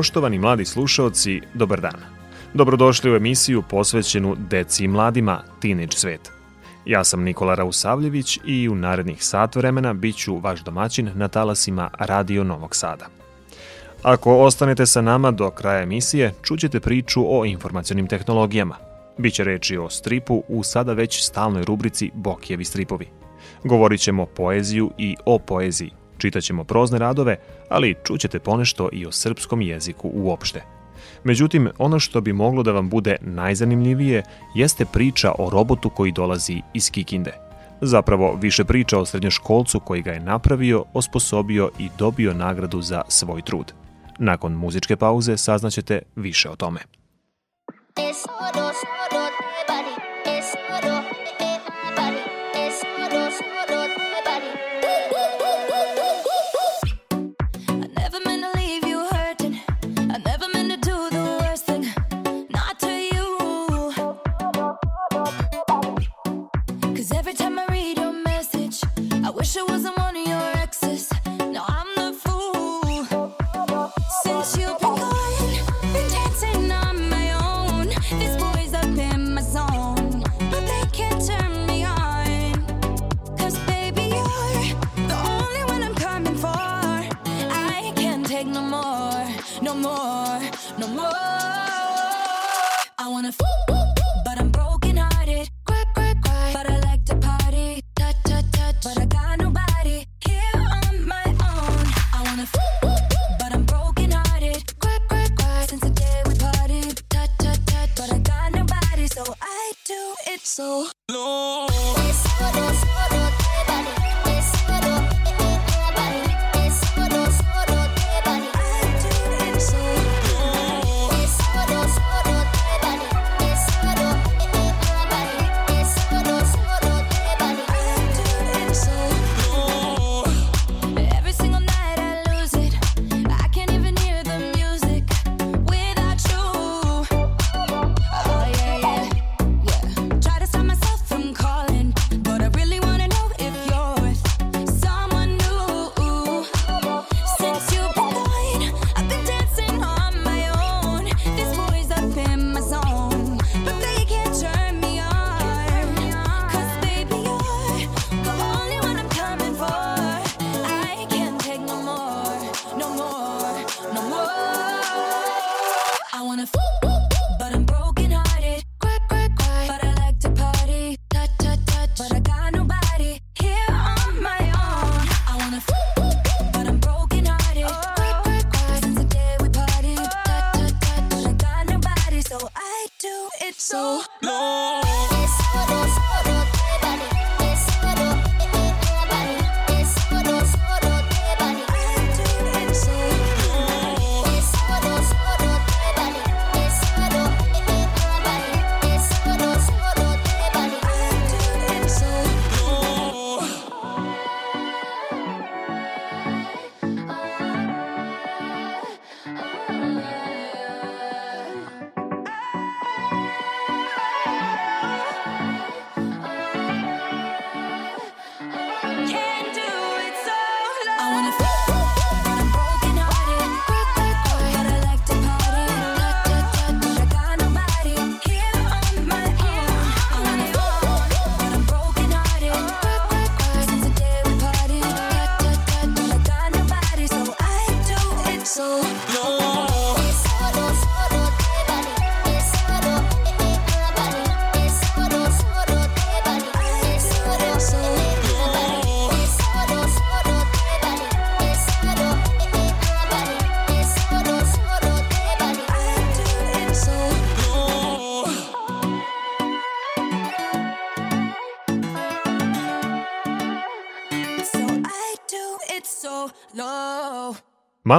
Poštovani mladi slušaoci, dobar dan. Dobrodošli u emisiju posvećenu deci i mladima Teenage svet. Ja sam Nikola Rausavljević i u narednih sat vremena bit ću vaš domaćin na talasima Radio Novog Sada. Ako ostanete sa nama do kraja emisije, čućete priču o informacionim tehnologijama. Biće reči o stripu u sada već stalnoj rubrici Bokijevi stripovi. Govorit ćemo poeziju i o poeziji, Čitaćemo prozne radove, ali čućete ponešto i o srpskom jeziku uopšte. Međutim, ono što bi moglo da vam bude najzanimljivije jeste priča o robotu koji dolazi iz Kikinde. Zapravo, više priča o srednjoškolcu koji ga je napravio, osposobio i dobio nagradu za svoj trud. Nakon muzičke pauze saznaćete više o tome. Malo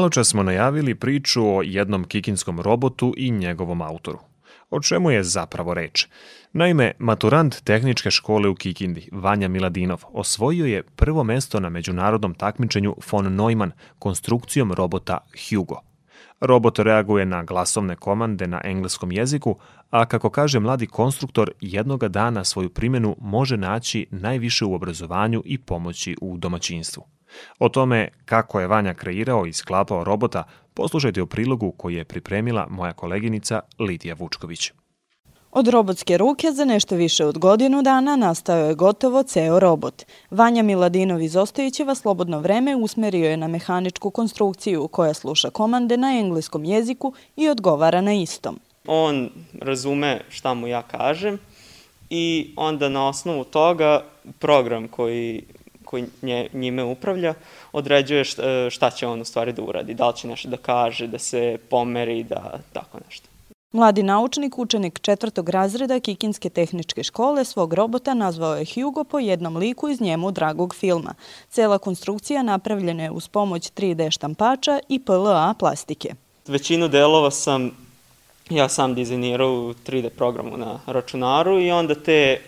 čas smo najavili priču o jednom kikinskom robotu i njegovom autoru. O čemu je zapravo reč? Naime, maturant tehničke škole u Kikindi, Vanja Miladinov, osvojio je prvo mesto na međunarodnom takmičenju von Neumann konstrukcijom robota Hugo. Robot reaguje na glasovne komande na engleskom jeziku, a kako kaže mladi konstruktor, jednoga dana svoju primjenu može naći najviše u obrazovanju i pomoći u domaćinstvu. O tome kako je Vanja kreirao i sklapao robota, poslušajte u prilogu koji je pripremila moja koleginica Lidija Vučković. Od robotske ruke za nešto više od godinu dana nastao je gotovo ceo robot. Vanja Miladinov iz Ostojićeva slobodno vreme usmerio je na mehaničku konstrukciju koja sluša komande na engleskom jeziku i odgovara na istom. On razume šta mu ja kažem i onda na osnovu toga program koji koji nje, njime upravlja, određuje šta, šta će on u stvari da uradi. Da li će nešto da kaže, da se pomeri, da tako nešto. Mladi naučnik, učenik četvrtog razreda Kikinske tehničke škole, svog robota nazvao je Hugo po jednom liku iz njemu dragog filma. Cela konstrukcija napravljena je uz pomoć 3D štampača i PLA plastike. Većinu delova sam ja sam dizajnirao u 3D programu na računaru i onda te,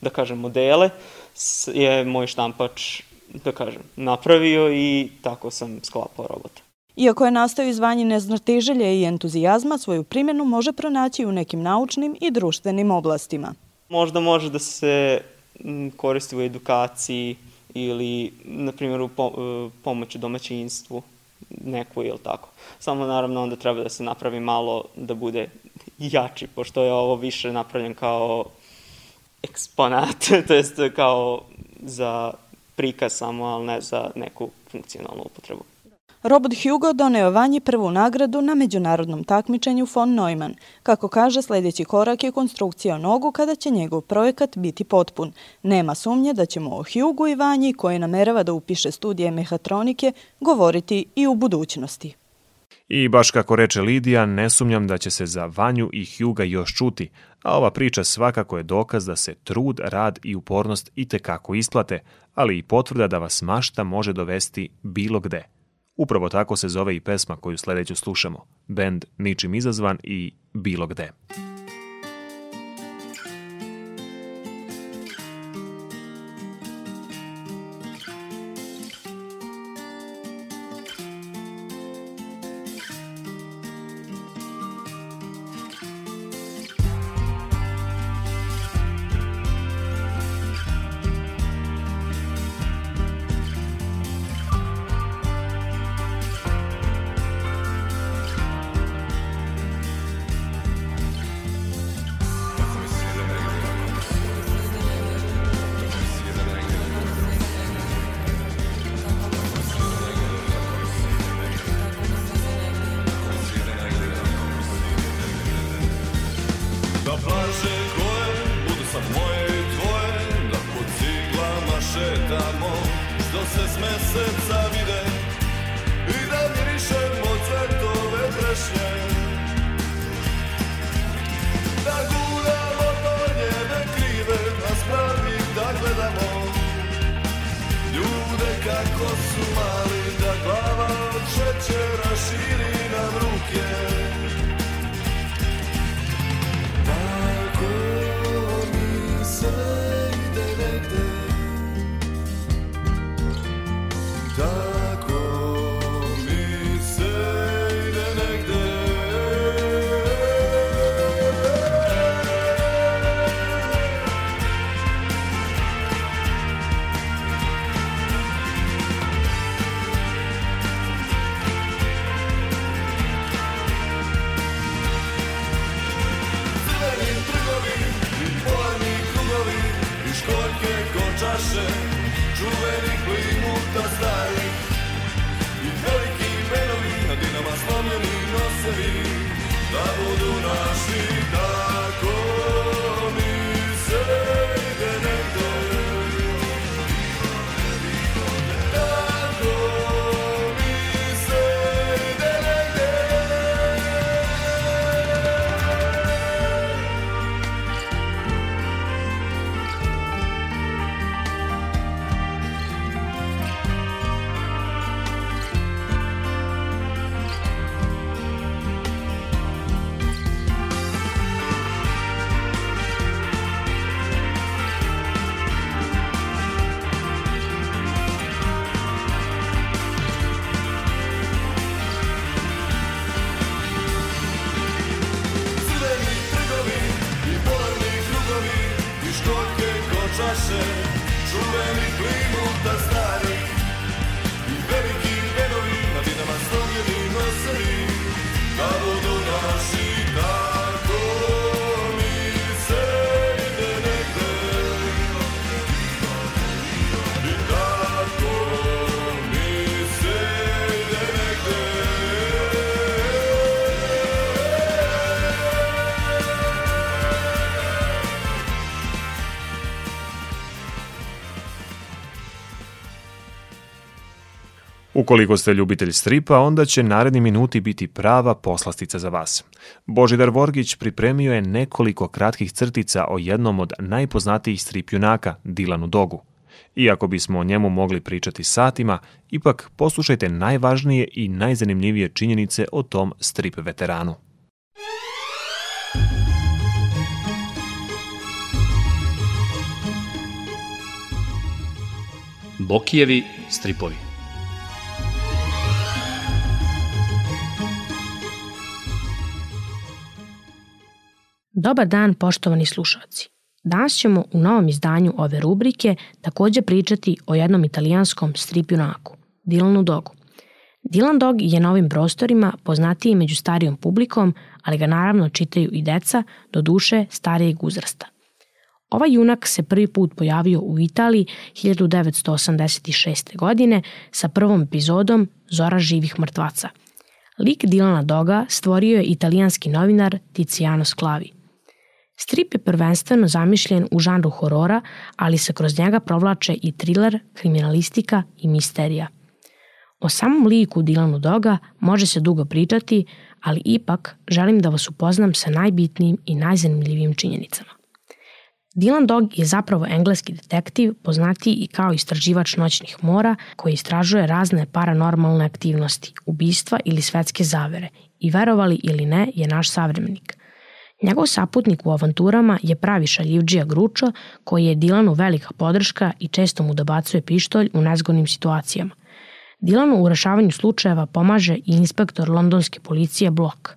da kažem, modele je moj štampač, da kažem, napravio i tako sam sklapao robota. Iako je nastao izvanje neznatiželje i entuzijazma, svoju primjenu može pronaći u nekim naučnim i društvenim oblastima. Možda može da se koristi u edukaciji ili, na primjer, u e, pomoću domaćinstvu neku ili tako. Samo naravno onda treba da se napravi malo da bude jači, pošto je ovo više napravljen kao eksponat, to jest kao za prikaz samo, ali ne za neku funkcionalnu upotrebu. Robot Hugo doneo Vanji prvu nagradu na međunarodnom takmičenju von Neumann. Kako kaže, sledeći korak je konstrukcija nogu kada će njegov projekat biti potpun. Nema sumnje da ćemo o Hugo i Vanji, koji namerava da upiše studije mehatronike, govoriti i u budućnosti. I baš kako reče Lidija, ne sumnjam da će se za Vanju i Huga još čuti, a ova priča svakako je dokaz da se trud, rad i upornost i tekako isplate, ali i potvrda da vas mašta može dovesti bilo gde. Upravo tako se zove i pesma koju sledeću slušamo, bend Ničim izazvan i Bilo gde. Ukoliko ste ljubitelj stripa, onda će naredni minuti biti prava poslastica za vas. Božidar Vorgić pripremio je nekoliko kratkih crtica o jednom od najpoznatijih strip junaka, Dilanu Dogu. Iako bismo o njemu mogli pričati satima, ipak poslušajte najvažnije i najzanimljivije činjenice o tom strip veteranu. Bokijevi stripovi. Dobar dan, poštovani slušalci. Danas ćemo u novom izdanju ove rubrike takođe pričati o jednom italijanskom strip junaku, Dylanu Dogu. Dylan Dog je na ovim prostorima poznatiji među starijom publikom, ali ga naravno čitaju i deca, do duše starijeg uzrasta. Ovaj junak se prvi put pojavio u Italiji 1986. godine sa prvom epizodom Zora živih mrtvaca. Lik Dilana Doga stvorio je italijanski novinar Tiziano Sclavi. Strip je prvenstveno zamišljen u žanru horora, ali se kroz njega provlače i thriller, kriminalistika i misterija. O samom liku Dilanu Doga može se dugo pričati, ali ipak želim da vas upoznam sa najbitnijim i najzanimljivijim činjenicama. Dylan Dog je zapravo engleski detektiv, poznatiji i kao istraživač noćnih mora, koji istražuje razne paranormalne aktivnosti, ubistva ili svetske zavere i verovali ili ne je naš savremenik. Njegov saputnik u avanturama je pravi šaljivđija Gručo, koji je Dilanu velika podrška i često mu dobacuje pištolj u nezgodnim situacijama. Dilanu u rešavanju slučajeva pomaže i inspektor londonske policije Block.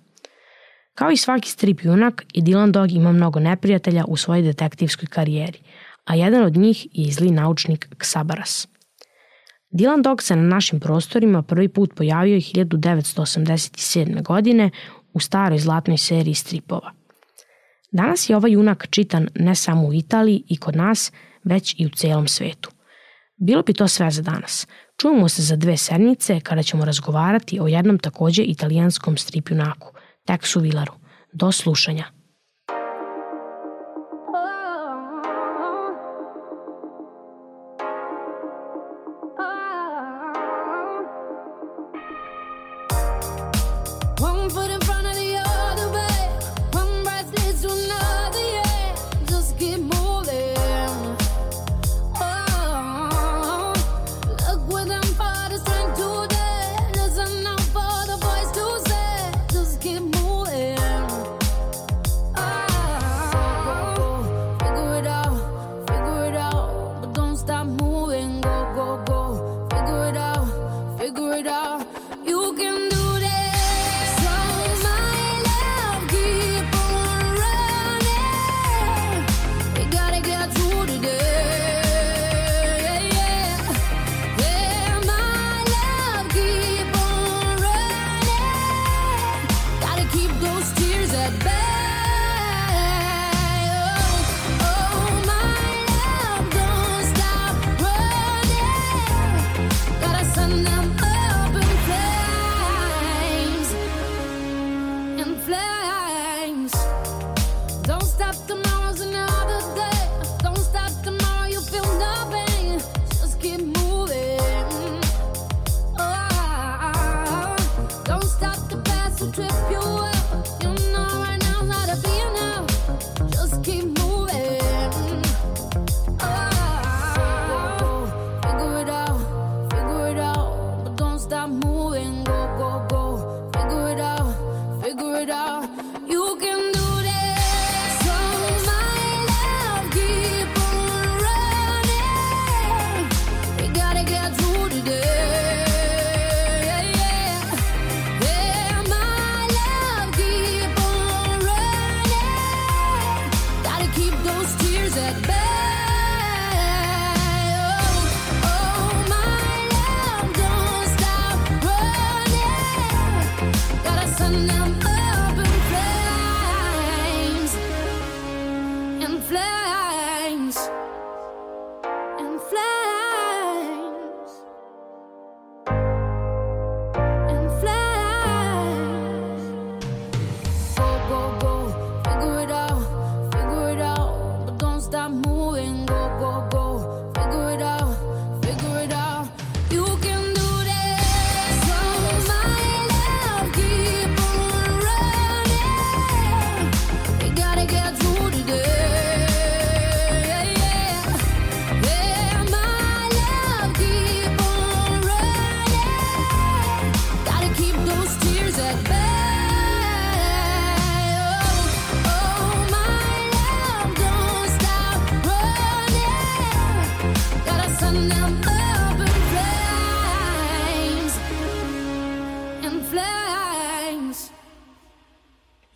Kao i svaki strip junak, i Dylan Dog ima mnogo neprijatelja u svojoj detektivskoj karijeri, a jedan od njih je i zli naučnik Ksabaras. Dylan Dog se na našim prostorima prvi put pojavio 1987. godine u staroj zlatnoj seriji stripova. Danas je ovaj junak čitan ne samo u Italiji i kod nas, već i u celom svetu. Bilo bi to sve za danas. Čujemo se za dve sedmice kada ćemo razgovarati o jednom takođe italijanskom strip junaku, Texu Villaru. Do slušanja.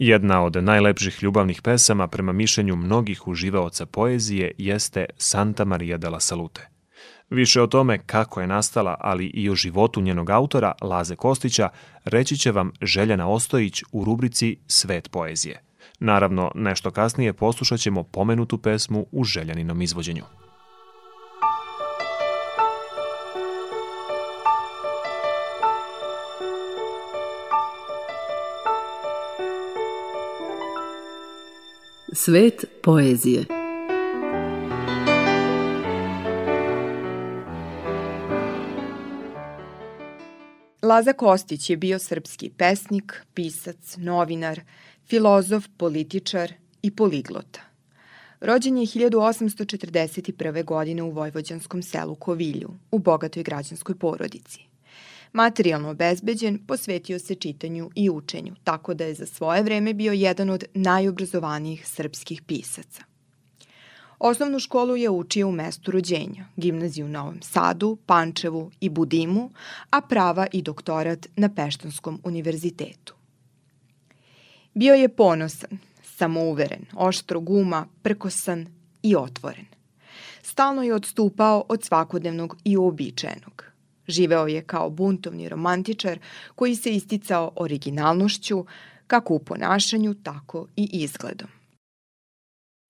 Jedna od najlepših ljubavnih pesama prema mišljenju mnogih uživaoca poezije jeste Santa Maria della Salute. Više o tome kako je nastala, ali i o životu njenog autora, Laze Kostića, reći će vam Željana Ostojić u rubrici Svet poezije. Naravno, nešto kasnije poslušat ćemo pomenutu pesmu u Željaninom izvođenju. Svet poezije Laza Kostić je bio srpski pesnik, pisac, novinar, filozof, političar i poliglota. Rođen je 1841. godine u vojvođanskom selu Kovilju, u bogatoj građanskoj porodici. Materijalno obezbeđen, posvetio se čitanju i učenju, tako da je za svoje vreme bio jedan od najobrazovanijih srpskih pisaca. Osnovnu školu je učio u mestu rođenja, gimnaziju u Novom Sadu, Pančevu i Budimu, a prava i doktorat na Peštanskom univerzitetu. Bio je ponosan, samouveren, oštro guma, prkosan i otvoren. Stalno je odstupao od svakodnevnog i uobičajenog. Živeo je kao buntovni romantičar koji se isticao originalnošću, kako u ponašanju, tako i izgledom.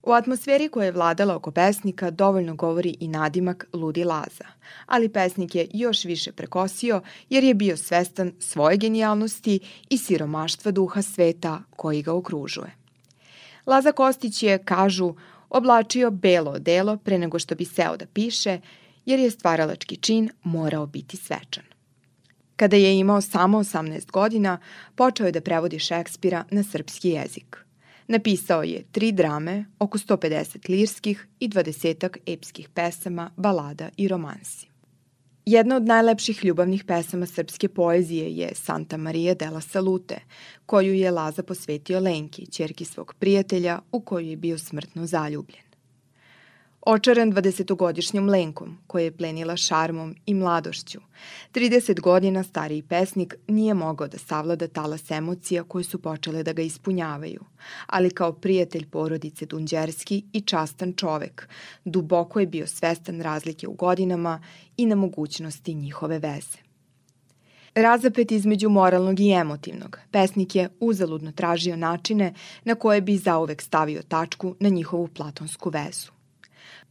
U atmosferi koja je vladala oko pesnika dovoljno govori i nadimak Ludi Laza, ali pesnik je još više prekosio jer je bio svestan svoje genijalnosti i siromaštva duha sveta koji ga okružuje. Laza Kostić je, kažu, oblačio belo delo pre nego što bi seo da piše, jer je stvaralački čin morao biti svečan. Kada je imao samo 18 godina, počeo je da prevodi Šekspira na srpski jezik. Napisao je tri drame, oko 150 lirskih i 20 epskih pesama, balada i romansi. Jedna od najlepših ljubavnih pesama srpske poezije je Santa Maria della Salute, koju je Laza posvetio Lenki, čerki svog prijatelja u koju je bio smrtno zaljubljen. Očaran 20-godišnjom Lenkom, koja je plenila šarmom i mladošću, 30 godina stariji pesnik nije mogao da savlada talas emocija koje su počele da ga ispunjavaju, ali kao prijatelj porodice Dunđerski i častan čovek, duboko je bio svestan razlike u godinama i na mogućnosti njihove veze. Razapet između moralnog i emotivnog, pesnik je uzaludno tražio načine na koje bi zauvek stavio tačku na njihovu platonsku vezu.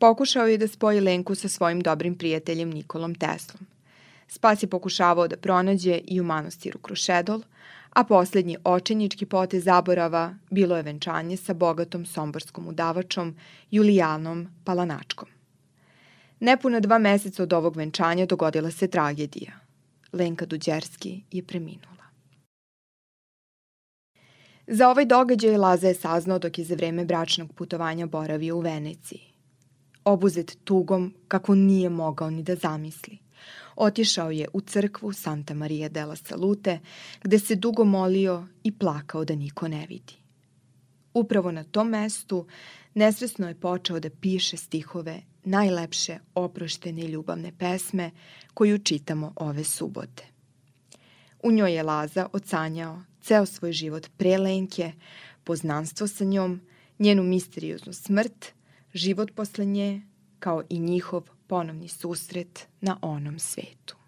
Pokušao je da spoji Lenku sa svojim dobrim prijateljem Nikolom Teslom. Spas je pokušavao da pronađe i u manastiru Krušedol, a poslednji očenjički pote zaborava bilo je venčanje sa bogatom somborskom udavačom Julijanom Palanačkom. Nepuna dva meseca od ovog venčanja dogodila se tragedija. Lenka Duđerski je preminula. Za ovaj događaj Laza je saznao dok je za vreme bračnog putovanja boravio u Veneciji obuzet tugom kako nije mogao ni da zamisli. Otišao je u crkvu Santa Maria della Salute, gde se dugo molio i plakao da niko ne vidi. Upravo na tom mestu nesvesno je počeo da piše stihove najlepše oproštene ljubavne pesme koju čitamo ove subote. U njoj je Laza ocanjao ceo svoj život pre Lenke, poznanstvo sa njom, njenu misterioznu smrt – život posle nje, kao i njihov ponovni susret na onom svetu.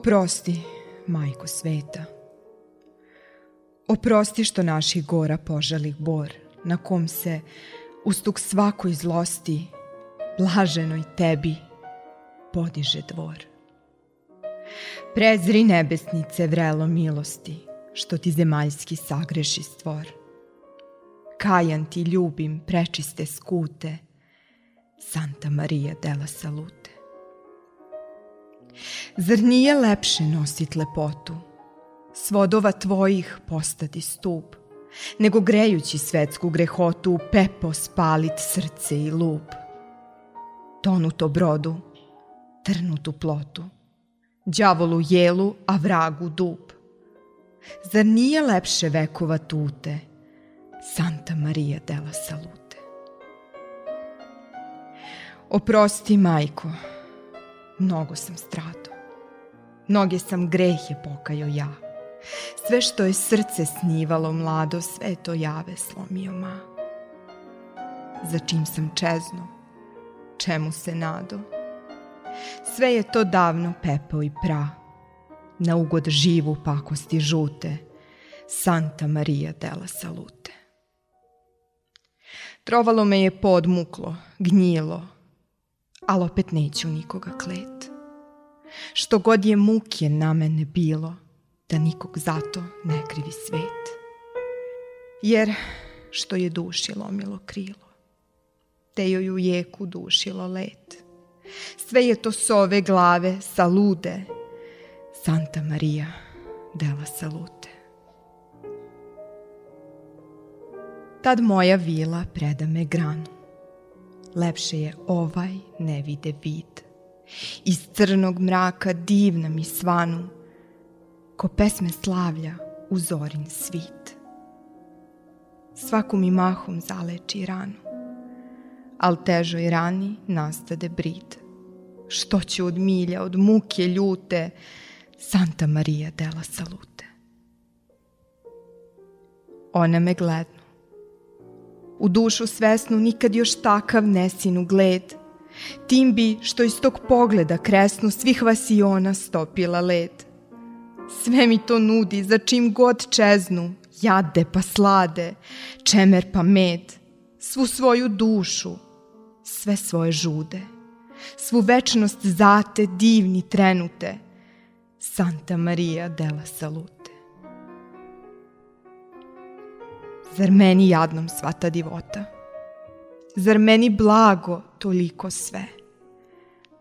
Oprosti, majko sveta. Oprosti što naših gora požali bor, na kom se, ustuk svakoj zlosti, blaženoj tebi, podiže dvor. Prezri nebesnice vrelo milosti, što ti zemaljski sagreši stvor. Kajan ti ljubim prečiste skute, Santa Maria della Salute. Zar nije lepše nosit lepotu? Svodova tvojih postati stup, nego grejući svetsku grehotu, pepo spalit srce i lub. Tonuto brodu, trnutu plotu, đavolu jelu, a vragu dub. Zar nije lepše vekova tute, Santa Maria della Salute? Oprosti, majko, mnogo sam strado. Mnoge sam grehe pokajao ja. Sve što je srce snivalo mlado, sve to jave slomio ma. Za čim sam čezno, čemu se nado? Sve je to davno pepeo i pra, na ugod živu pakosti žute, Santa Maria della Salute. Trovalo me je podmuklo, gnjilo, ali opet neću nikoga klet. Što god je muke na mene bilo, da nikog zato ne krivi svet. Jer što je duši lomilo krilo, te joj u jeku dušilo let. Sve je to s ove glave salude, Santa Maria della Salute. Tad moja vila preda me granu. Lepše je ovaj ne vide vid. Iz crnog mraka divna mi svanu, ko pesme slavlja u zorin svit. Svaku mi mahom zaleči ranu, al težoj rani nastade brid. Što ću od milja, od muke ljute, Santa Maria della Salute. Ona me glednu. U dušu svesnu nikad još takav nesinu gled, tim bi što iz tog pogleda kresnu svih vasiona stopila led. Sve mi to nudi, za čim god čeznu, jade pa slade, čemer pa med, svu svoju dušu, sve svoje žude, svu večnost zate divni trenute, Santa Maria della Salute. Zar meni jadnom sva ta divota? Zar meni blago toliko sve?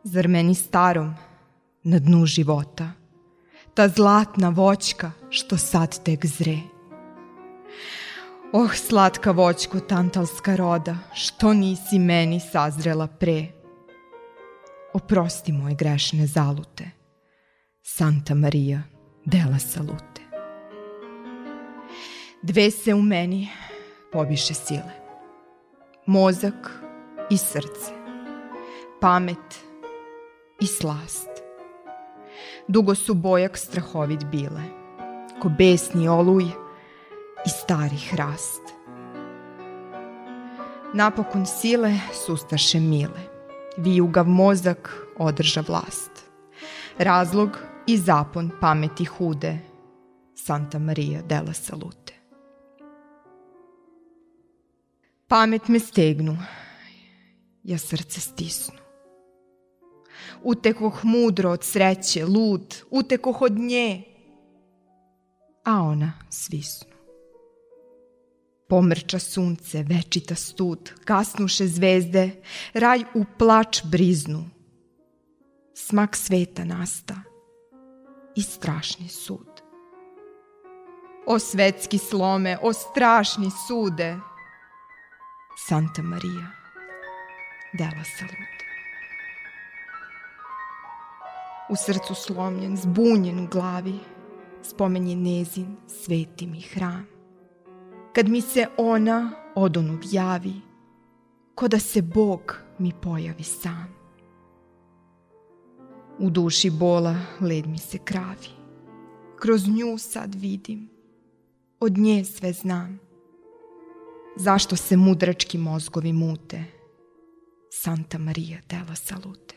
Zar meni starom na dnu života? Ta zlatna voćka što sad tek zre. Oh, slatka voćko tantalska roda, što nisi meni sazrela pre? Oprosti moje grešne zalute, Santa Maria della Salute. Dve se u meni pobiše sile. Mozak i srce. Pamet i slast. Dugo su bojak strahovit bile, ko besni oluj i stari hrast. Napokon sile sustaše mile, vijugav mozak održa vlast. Razlog i zapon pameti hude, Santa Maria della Salute. Pamet me stegnu, ja srce stisnu. Utekoh mudro od sreće, lud, utekoh od nje, a ona svisnu. Pomrča sunce, večita stud, kasnuše zvezde, raj u plač briznu. Smak sveta nasta i strašni sud. O svetski slome, o strašni sude, Santa Maria della Salute. U srcu slomljen, zbunjen u glavi, spomen je nezin, sveti mi hram. Kad mi se ona odonud javi, ko da se Bog mi pojavi sam. U duši bola led mi se kravi, kroz nju sad vidim, od nje sve znam. Zašto se mudrački mozgovi mute? Santa Maria della Salute.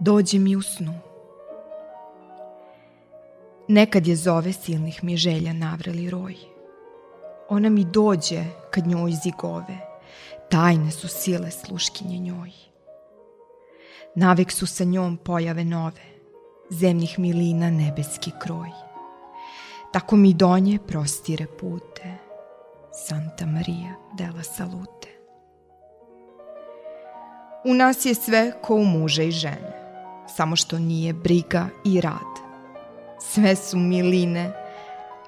Dođe mi u snu. Nekad je zove silnih mi želja navreli roj. Ona mi dođe kad njoj zigove, tajne su sile sluškinje njoj. Navek su sa njom pojave nove, zemnih milina nebeski kroj. Tako mi donje prostire pute, Santa Maria della Salute. U nas je sve ko u muže i žene, samo što nije briga i rad. sve su miline,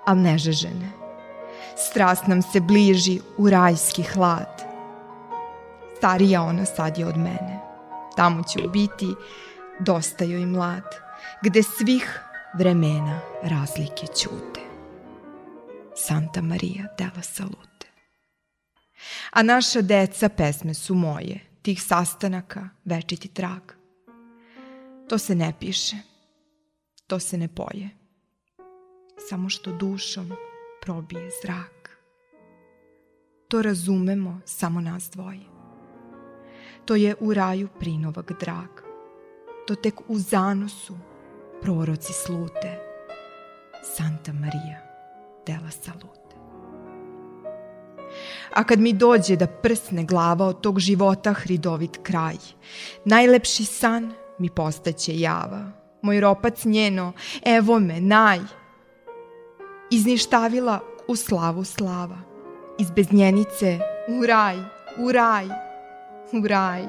al nežežene. Strast nam se bliži u rajski hlad. Starija ona sad je od mene. Tamo će biti dosta joj mlad, gde svih vremena razlike ćute. Santa Maria della Salute. A naša deca pesme su moje, tih sastanaka večiti trag. To se ne piše, to se ne poje, samo što dušom probije zrak. To razumemo samo nas dvoje. To je u raju prinovak drag. To tek u zanosu proroci slute. Santa Maria della Salute. A kad mi dođe da prsne glava od tog života hridovit kraj, najlepši san mi postaće java. Moj ropac njeno, evo me, naj. Izništavila u slavu slava. Iz beznjenice u raj, u raj, u raj.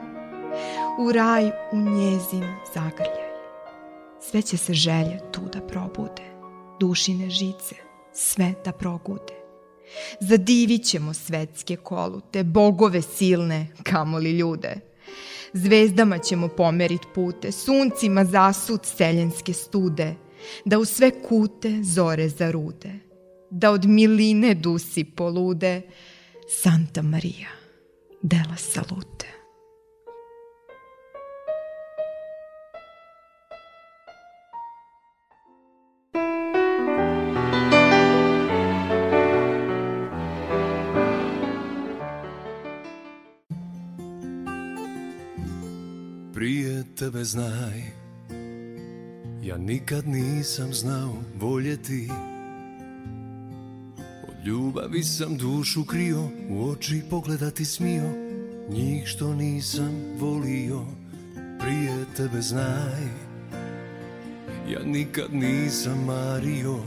U raj u njezin zagrljaj. Sve će se želje tu da probude. Dušine žice, sve da progude. Zadivit ćemo svetske kolute, bogove silne, kamoli ljude. Zvezdama ćemo pomerit pute, suncima zasud seljenske stude, da u sve kute zore zarude, da od miline dusi polude, Santa Maria della Salute. Tebe znaj. Ja nikad nisam znao voljeti Od ljubavi sam dušu krio U oči pogledati smio. Njih što nisam volio Prije tebe znaj. Ja nikad nisam mario.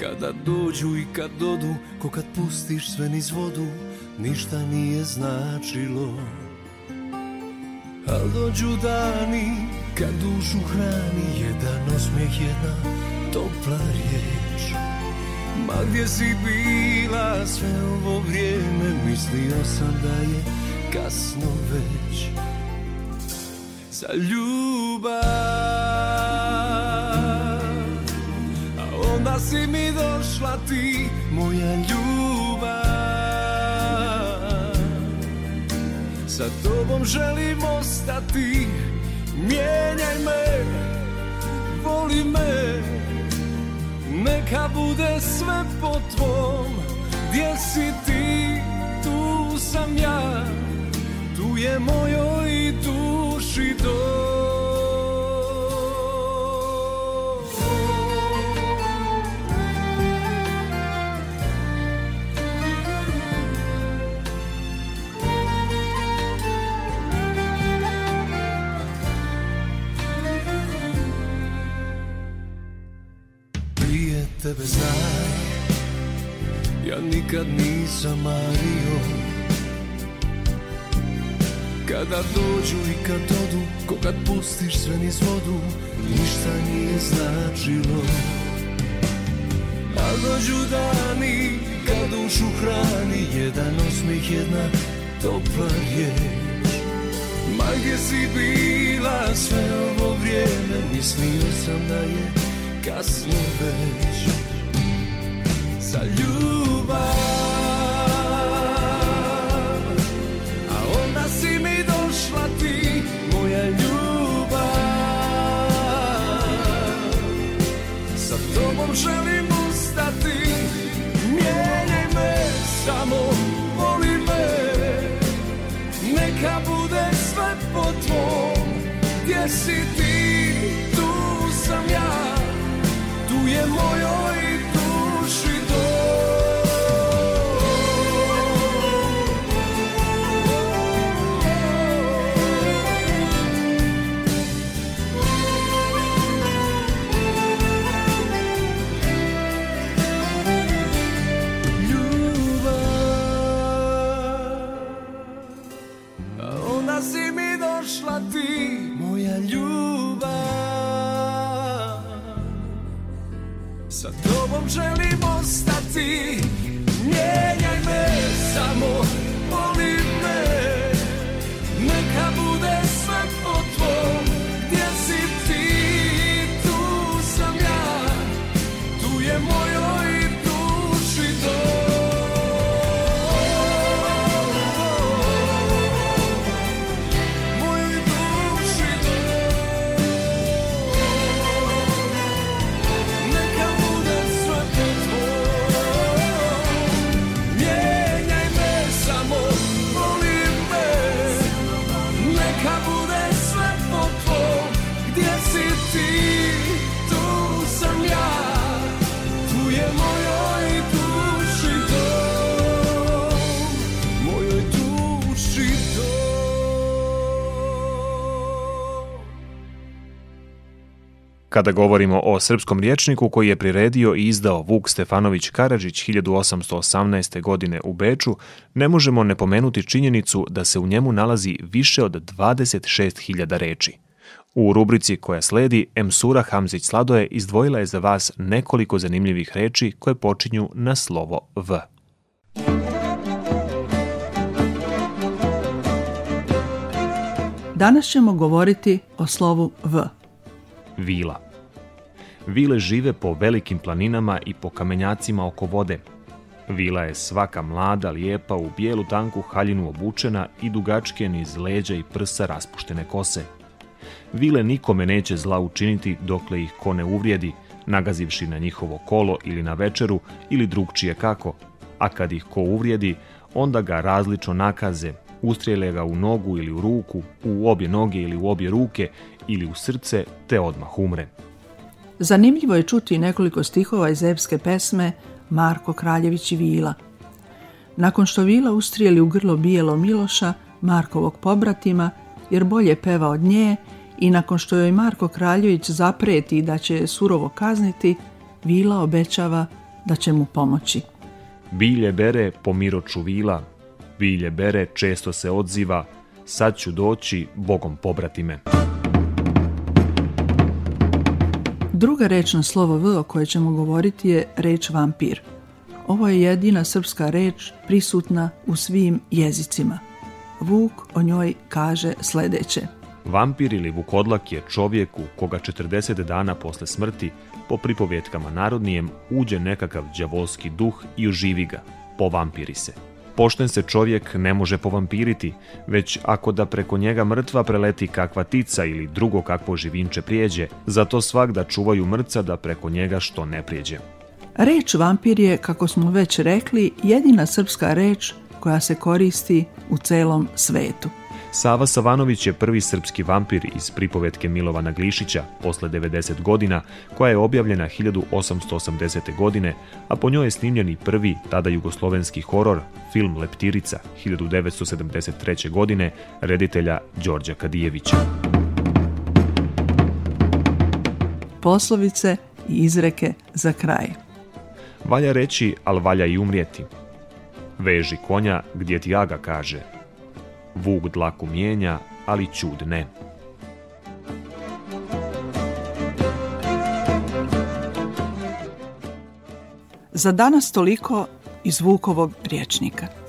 Kada dođu i kad dodu Ko kad pustiš sve niz vodu Ništa nije značilo Al dođu dani kad dušu hrani Jedan osmijeh, jedna topla riječ. Ma gdje si bila sve ovo vrijeme Mislio sam da je kasno već. Za ljubav A onda si mi tobom želim ostati. Mijenjaj me, voli me. Neka bude sve po tvom. Gdje si ti, tu sam ja. Tu je mojoj duši dom tebe znaj. Ja nikad nisam mario. Kada dođu i kad odu Ko kad pustiš sve niz vodu Ništa nije značilo. A dođu dani Kad dušu hrani Jedan osmih, jedna topla riječ. Ma gdje si bila sve ovo vrijeme Mislio sam da je kasno već Za ljubav Kada govorimo o srpskom riječniku koji je priredio i izdao Vuk Stefanović Karadžić 1818. godine u Beču, ne možemo ne pomenuti činjenicu da se u njemu nalazi više od 26.000 reči. U rubrici koja sledi, Emsura Hamzić Sladoje izdvojila je za vas nekoliko zanimljivih reči koje počinju na slovo V. Danas ćemo govoriti o slovu V. Vila. Vile žive po velikim planinama i po kamenjacima oko vode. Vila je svaka mlada, lijepa, u bijelu tanku haljinu obučena i dugačke niz leđa i prsa raspuštene kose. Vile nikome neće zla učiniti dokle ih ko ne uvrijedi, nagazivši na njihovo kolo ili na večeru ili drugčije kako, a kad ih ko uvrijedi, onda ga različno nakaze, ustrijele ga u nogu ili u ruku, u obje noge ili u obje ruke ili u srce, te odmah umre. Zanimljivo je čuti nekoliko stihova iz epske pesme Marko Kraljević i Vila. Nakon što Vila ustrijeli u grlo bijelo Miloša, Markovog pobratima, jer bolje peva od nje, i nakon što joj Marko Kraljević zapreti da će je surovo kazniti, Vila obećava da će mu pomoći. Bilje bere po miroču vila, bilje bere često se odziva, sad ću doći, Bogom pobrati me. Druga reč na slovo V o kojoj ćemo govoriti je reč vampir. Ovo je jedina srpska reč prisutna u svim jezicima. Vuk o njoj kaže sledeće. Vampir ili vukodlak je čovjek u koga 40 dana posle smrti, po pripovjetkama narodnijem, uđe nekakav đavolski duh i oživi ga, povampiri se. Pošten se čovjek ne može povampiriti, već ako da preko njega mrtva preleti kakva tica ili drugo kakvo živinče prijeđe, zato svak da čuvaju mrca da preko njega što ne prijeđe. Reč vampir je, kako smo već rekli, jedina srpska reč koja se koristi u celom svetu. Sava Savanović je prvi srpski vampir iz pripovetke Milovana Glišića posle 90 godina, koja je objavljena 1880. godine, a po njoj je snimljen i prvi, tada jugoslovenski horor, film Leptirica 1973. godine, reditelja Đorđa Kadijevića. Poslovice i izreke za kraj. Valja reći, al valja i umrijeti. Veži konja gdje ti aga kaže. Vuk dlaku mijenja, ali čud ne. Za danas toliko iz Vukovog riječnika.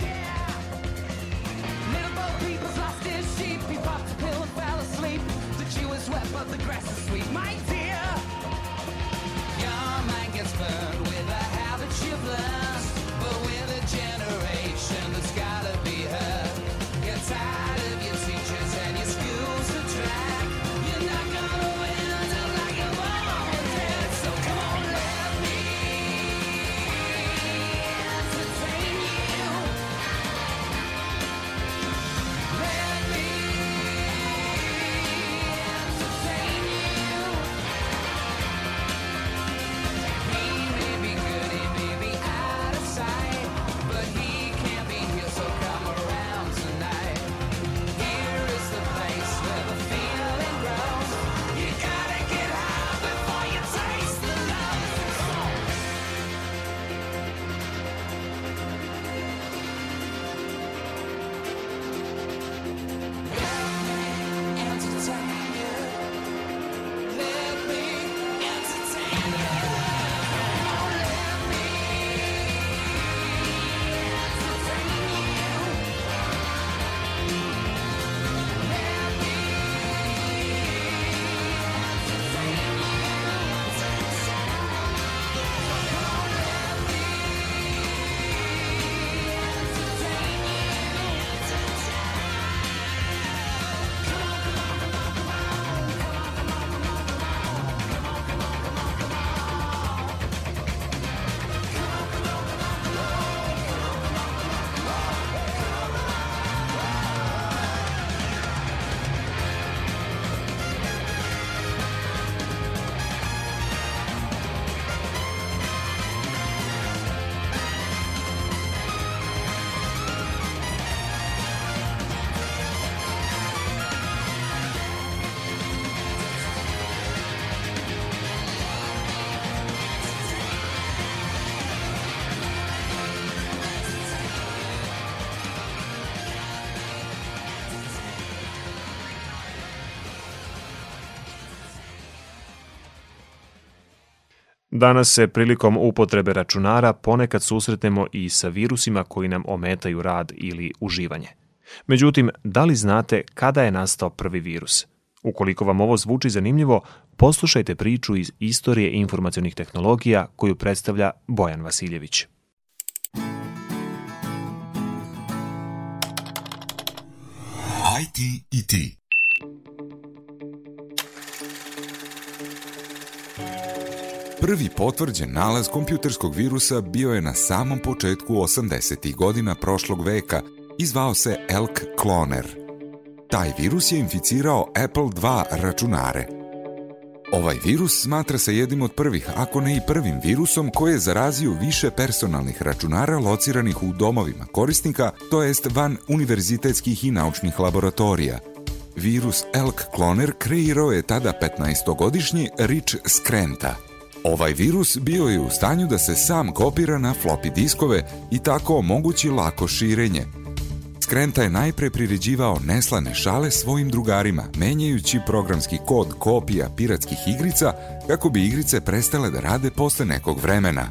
yeah. Little lost his sheep. He popped a pill and fell asleep. The is wet, but the grass is sweet. My dear. Danas se prilikom upotrebe računara ponekad susretnemo i sa virusima koji nam ometaju rad ili uživanje. Međutim, da li znate kada je nastao prvi virus? Ukoliko vam ovo zvuči zanimljivo, poslušajte priču iz istorije informacionih tehnologija koju predstavlja Bojan Vasiljević. IT i ti. Prvi potvrđen nalaz kompjuterskog virusa bio je na samom početku 80. godina prošlog veka i zvao se Elk Cloner. Taj virus je inficirao Apple II računare. Ovaj virus smatra se jednim od prvih, ako ne i prvim virusom koji je zarazio više personalnih računara lociranih u domovima korisnika, to jest van univerzitetskih i naučnih laboratorija. Virus Elk Cloner kreirao je tada 15-godišnji Rich Skrenta – Ovaj virus bio je u stanju da se sam kopira na floppy diskove i tako omogući lako širenje. Skrenta je najpre priređivao neslane šale svojim drugarima, menjajući programski kod kopija piratskih igrica kako bi igrice prestale da rade posle nekog vremena.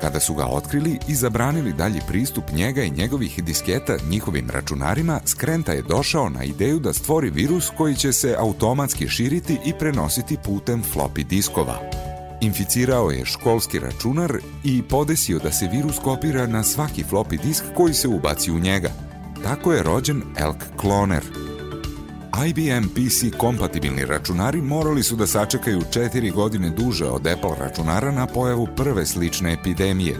Kada su ga otkrili i zabranili dalji pristup njega i njegovih disketa njihovim računarima, Skrenta je došao na ideju da stvori virus koji će se automatski širiti i prenositi putem floppy diskova. Inficirao je školski računar i podesio da se virus kopira na svaki floppy disk koji se ubaci u njega. Tako je rođen Elk Cloner. IBM PC kompatibilni računari morali su da sačekaju četiri godine duže od Apple računara na pojavu prve slične epidemije.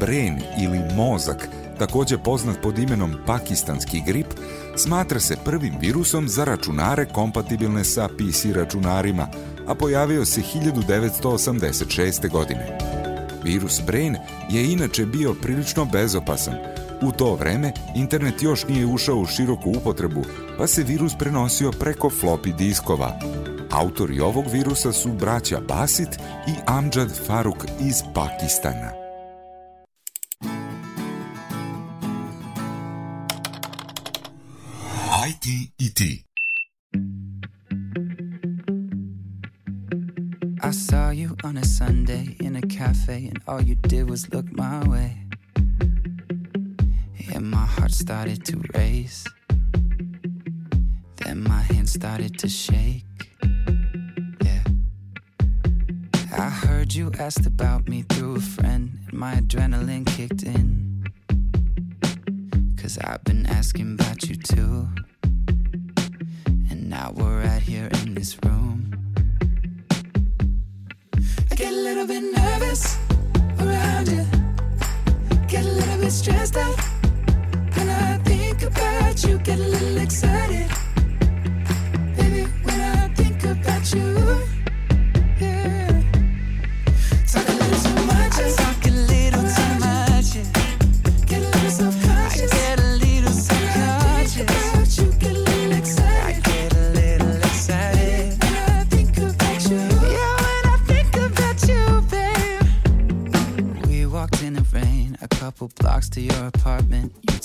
Brain ili mozak, takođe poznat pod imenom pakistanski grip, smatra se prvim virusom za računare kompatibilne sa PC računarima, a pojavio se 1986. godine. Virus Brain je inače bio prilično bezopasan. U to vreme internet još nije ušao u široku upotrebu, pa se virus prenosio preko floppy diskova. Autori ovog virusa su braća Basit i Amjad Faruk iz Pakistana. I saw you on a Sunday in a cafe, and all you did was look my way. And my heart started to race. Then my hands started to shake. Yeah. I heard you asked about me through a friend, and my adrenaline kicked in. Cause I've been asking about you too. Now we're right here in this room. I get a little bit nervous around you. Get a little bit stressed out. When I think about you, get a little excited.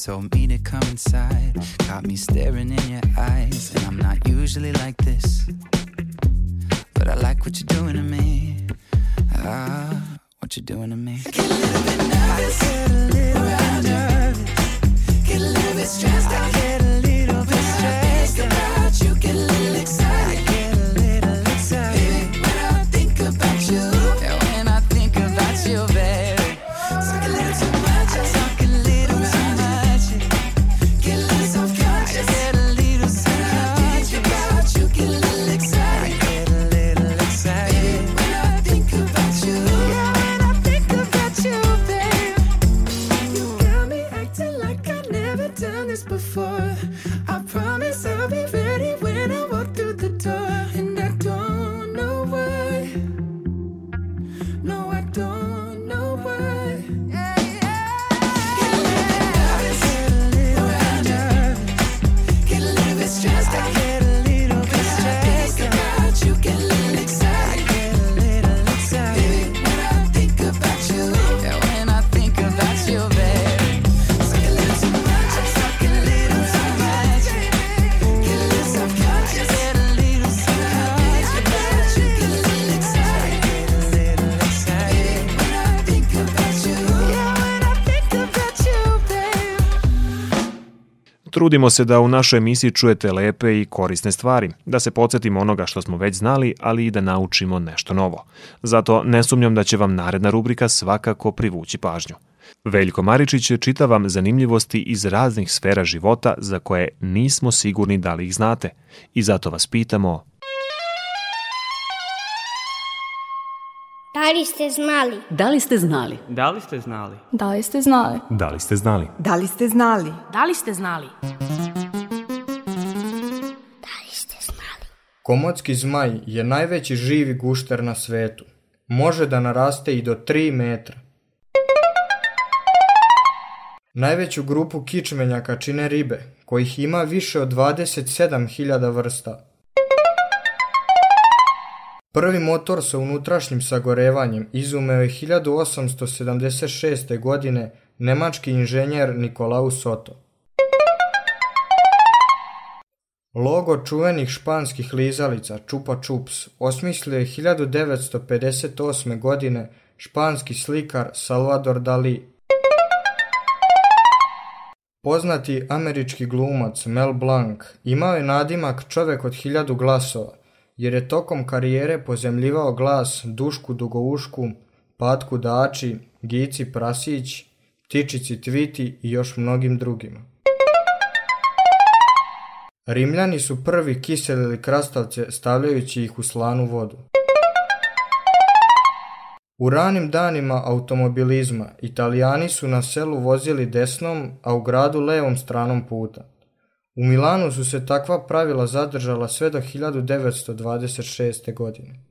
Told me to come inside. Got me staring Trudimo se da u našoj emisiji čujete lepe i korisne stvari, da se podsjetimo onoga što smo već znali, ali i da naučimo nešto novo. Zato ne sumnjam da će vam naredna rubrika svakako privući pažnju. Veljko Maričić čita vam zanimljivosti iz raznih sfera života za koje nismo sigurni da li ih znate. I zato vas pitamo Da li ste znali? Da li ste znali? Da li ste znali? Da li ste znali? Da li ste znali? Da li ste znali? Da li ste znali? Komotski zmaj je najveći živi gušter na svetu. Može da naraste i do 3 metra. Najveću grupu kičmenjaka čine ribe, kojih ima više od 27.000 vrsta. Prvi motor sa unutrašnjim sagorevanjem izumeo je 1876. godine nemački inženjer Nikolaus Otto. Logo čuvenih španskih lizalica Chupa Chups osmislio je 1958. godine španski slikar Salvador Dali. Poznati američki glumac Mel Blanc imao je nadimak čovek od hiljadu glasova, jer je tokom karijere pozemljivao glas Dušku Dugoušku, Patku Dači, Gici Prasić, Tičici Tviti i još mnogim drugima. Rimljani su prvi kiselili krastavce stavljajući ih u slanu vodu. U ranim danima automobilizma Italijani su na selu vozili desnom, a u gradu levom stranom puta. U Milanu su se takva pravila zadržala sve do 1926. godine.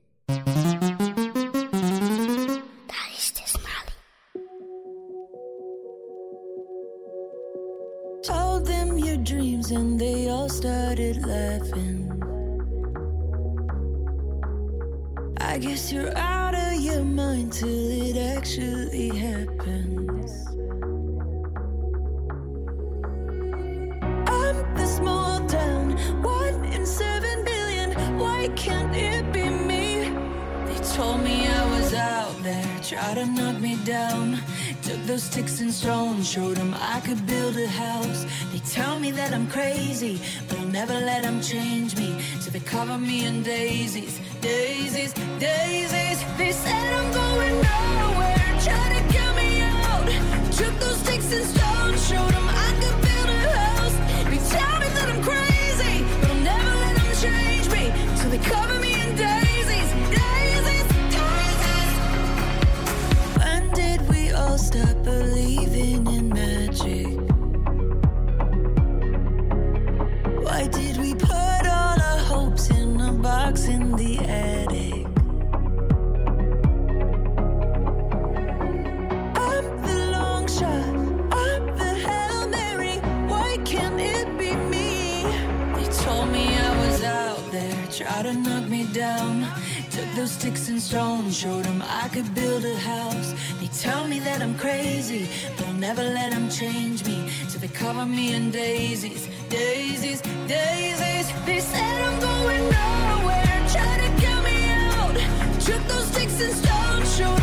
Sticks and stones, showed them I could build a house. They tell me that I'm crazy, but I'll never let them change me. So they cover me in daisies, daisies, daisies. They said I'm going nowhere, try to get me out. Took those sticks and stones, stones, showed them I could build a house. They tell me that I'm crazy, but I'll never let them change me. So they cover me in daisies, daisies, daisies. They said I'm going nowhere, try to get me out. Took those sticks and stones, showed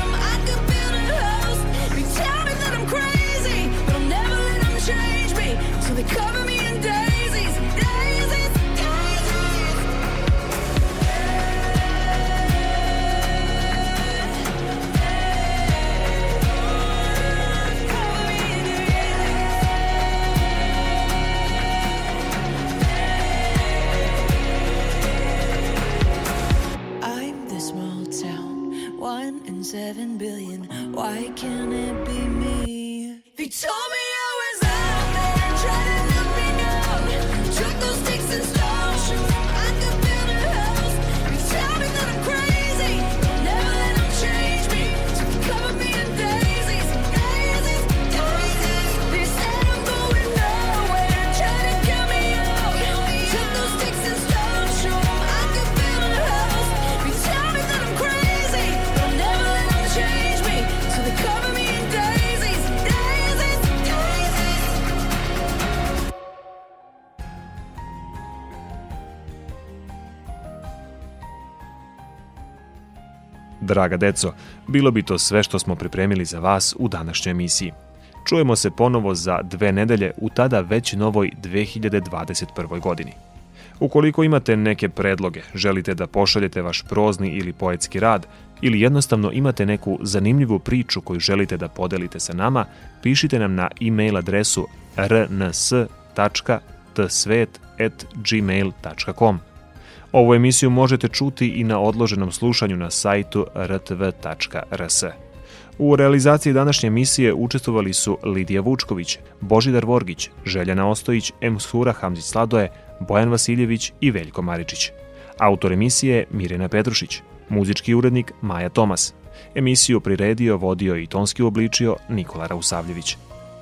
seven billion. Why can't it be Draga deco, bilo bi to sve što smo pripremili za vas u današnjoj emisiji. Čujemo se ponovo za dve nedelje u tada već novoj 2021. godini. Ukoliko imate neke predloge, želite da pošaljete vaš prozni ili poetski rad ili jednostavno imate neku zanimljivu priču koju želite da podelite sa nama, pišite nam na e-mail adresu rns.tsvet.gmail.com. Ovu emisiju možete čuti i na odloženom slušanju na sajtu rtv.rs. U realizaciji današnje emisije učestvovali su Lidija Vučković, Božidar Vorgić, Željana Ostojić, Emshura Hamzić Sladoje, Bojan Vasiljević i Veljko Maričić. Autor emisije je Mirjana Petrušić, muzički urednik Maja Tomas. Emisiju priredio, vodio i tonski obličio Nikola Rausavljević.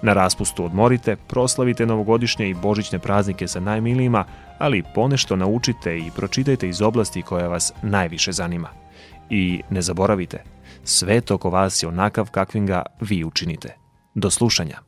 Na raspustu odmorite, proslavite novogodišnje i božićne praznike sa najmilijima, ali ponešto naučite i pročitajte iz oblasti koja vas najviše zanima. I ne zaboravite, svet oko vas je onakav kakvim ga vi učinite. Do slušanja.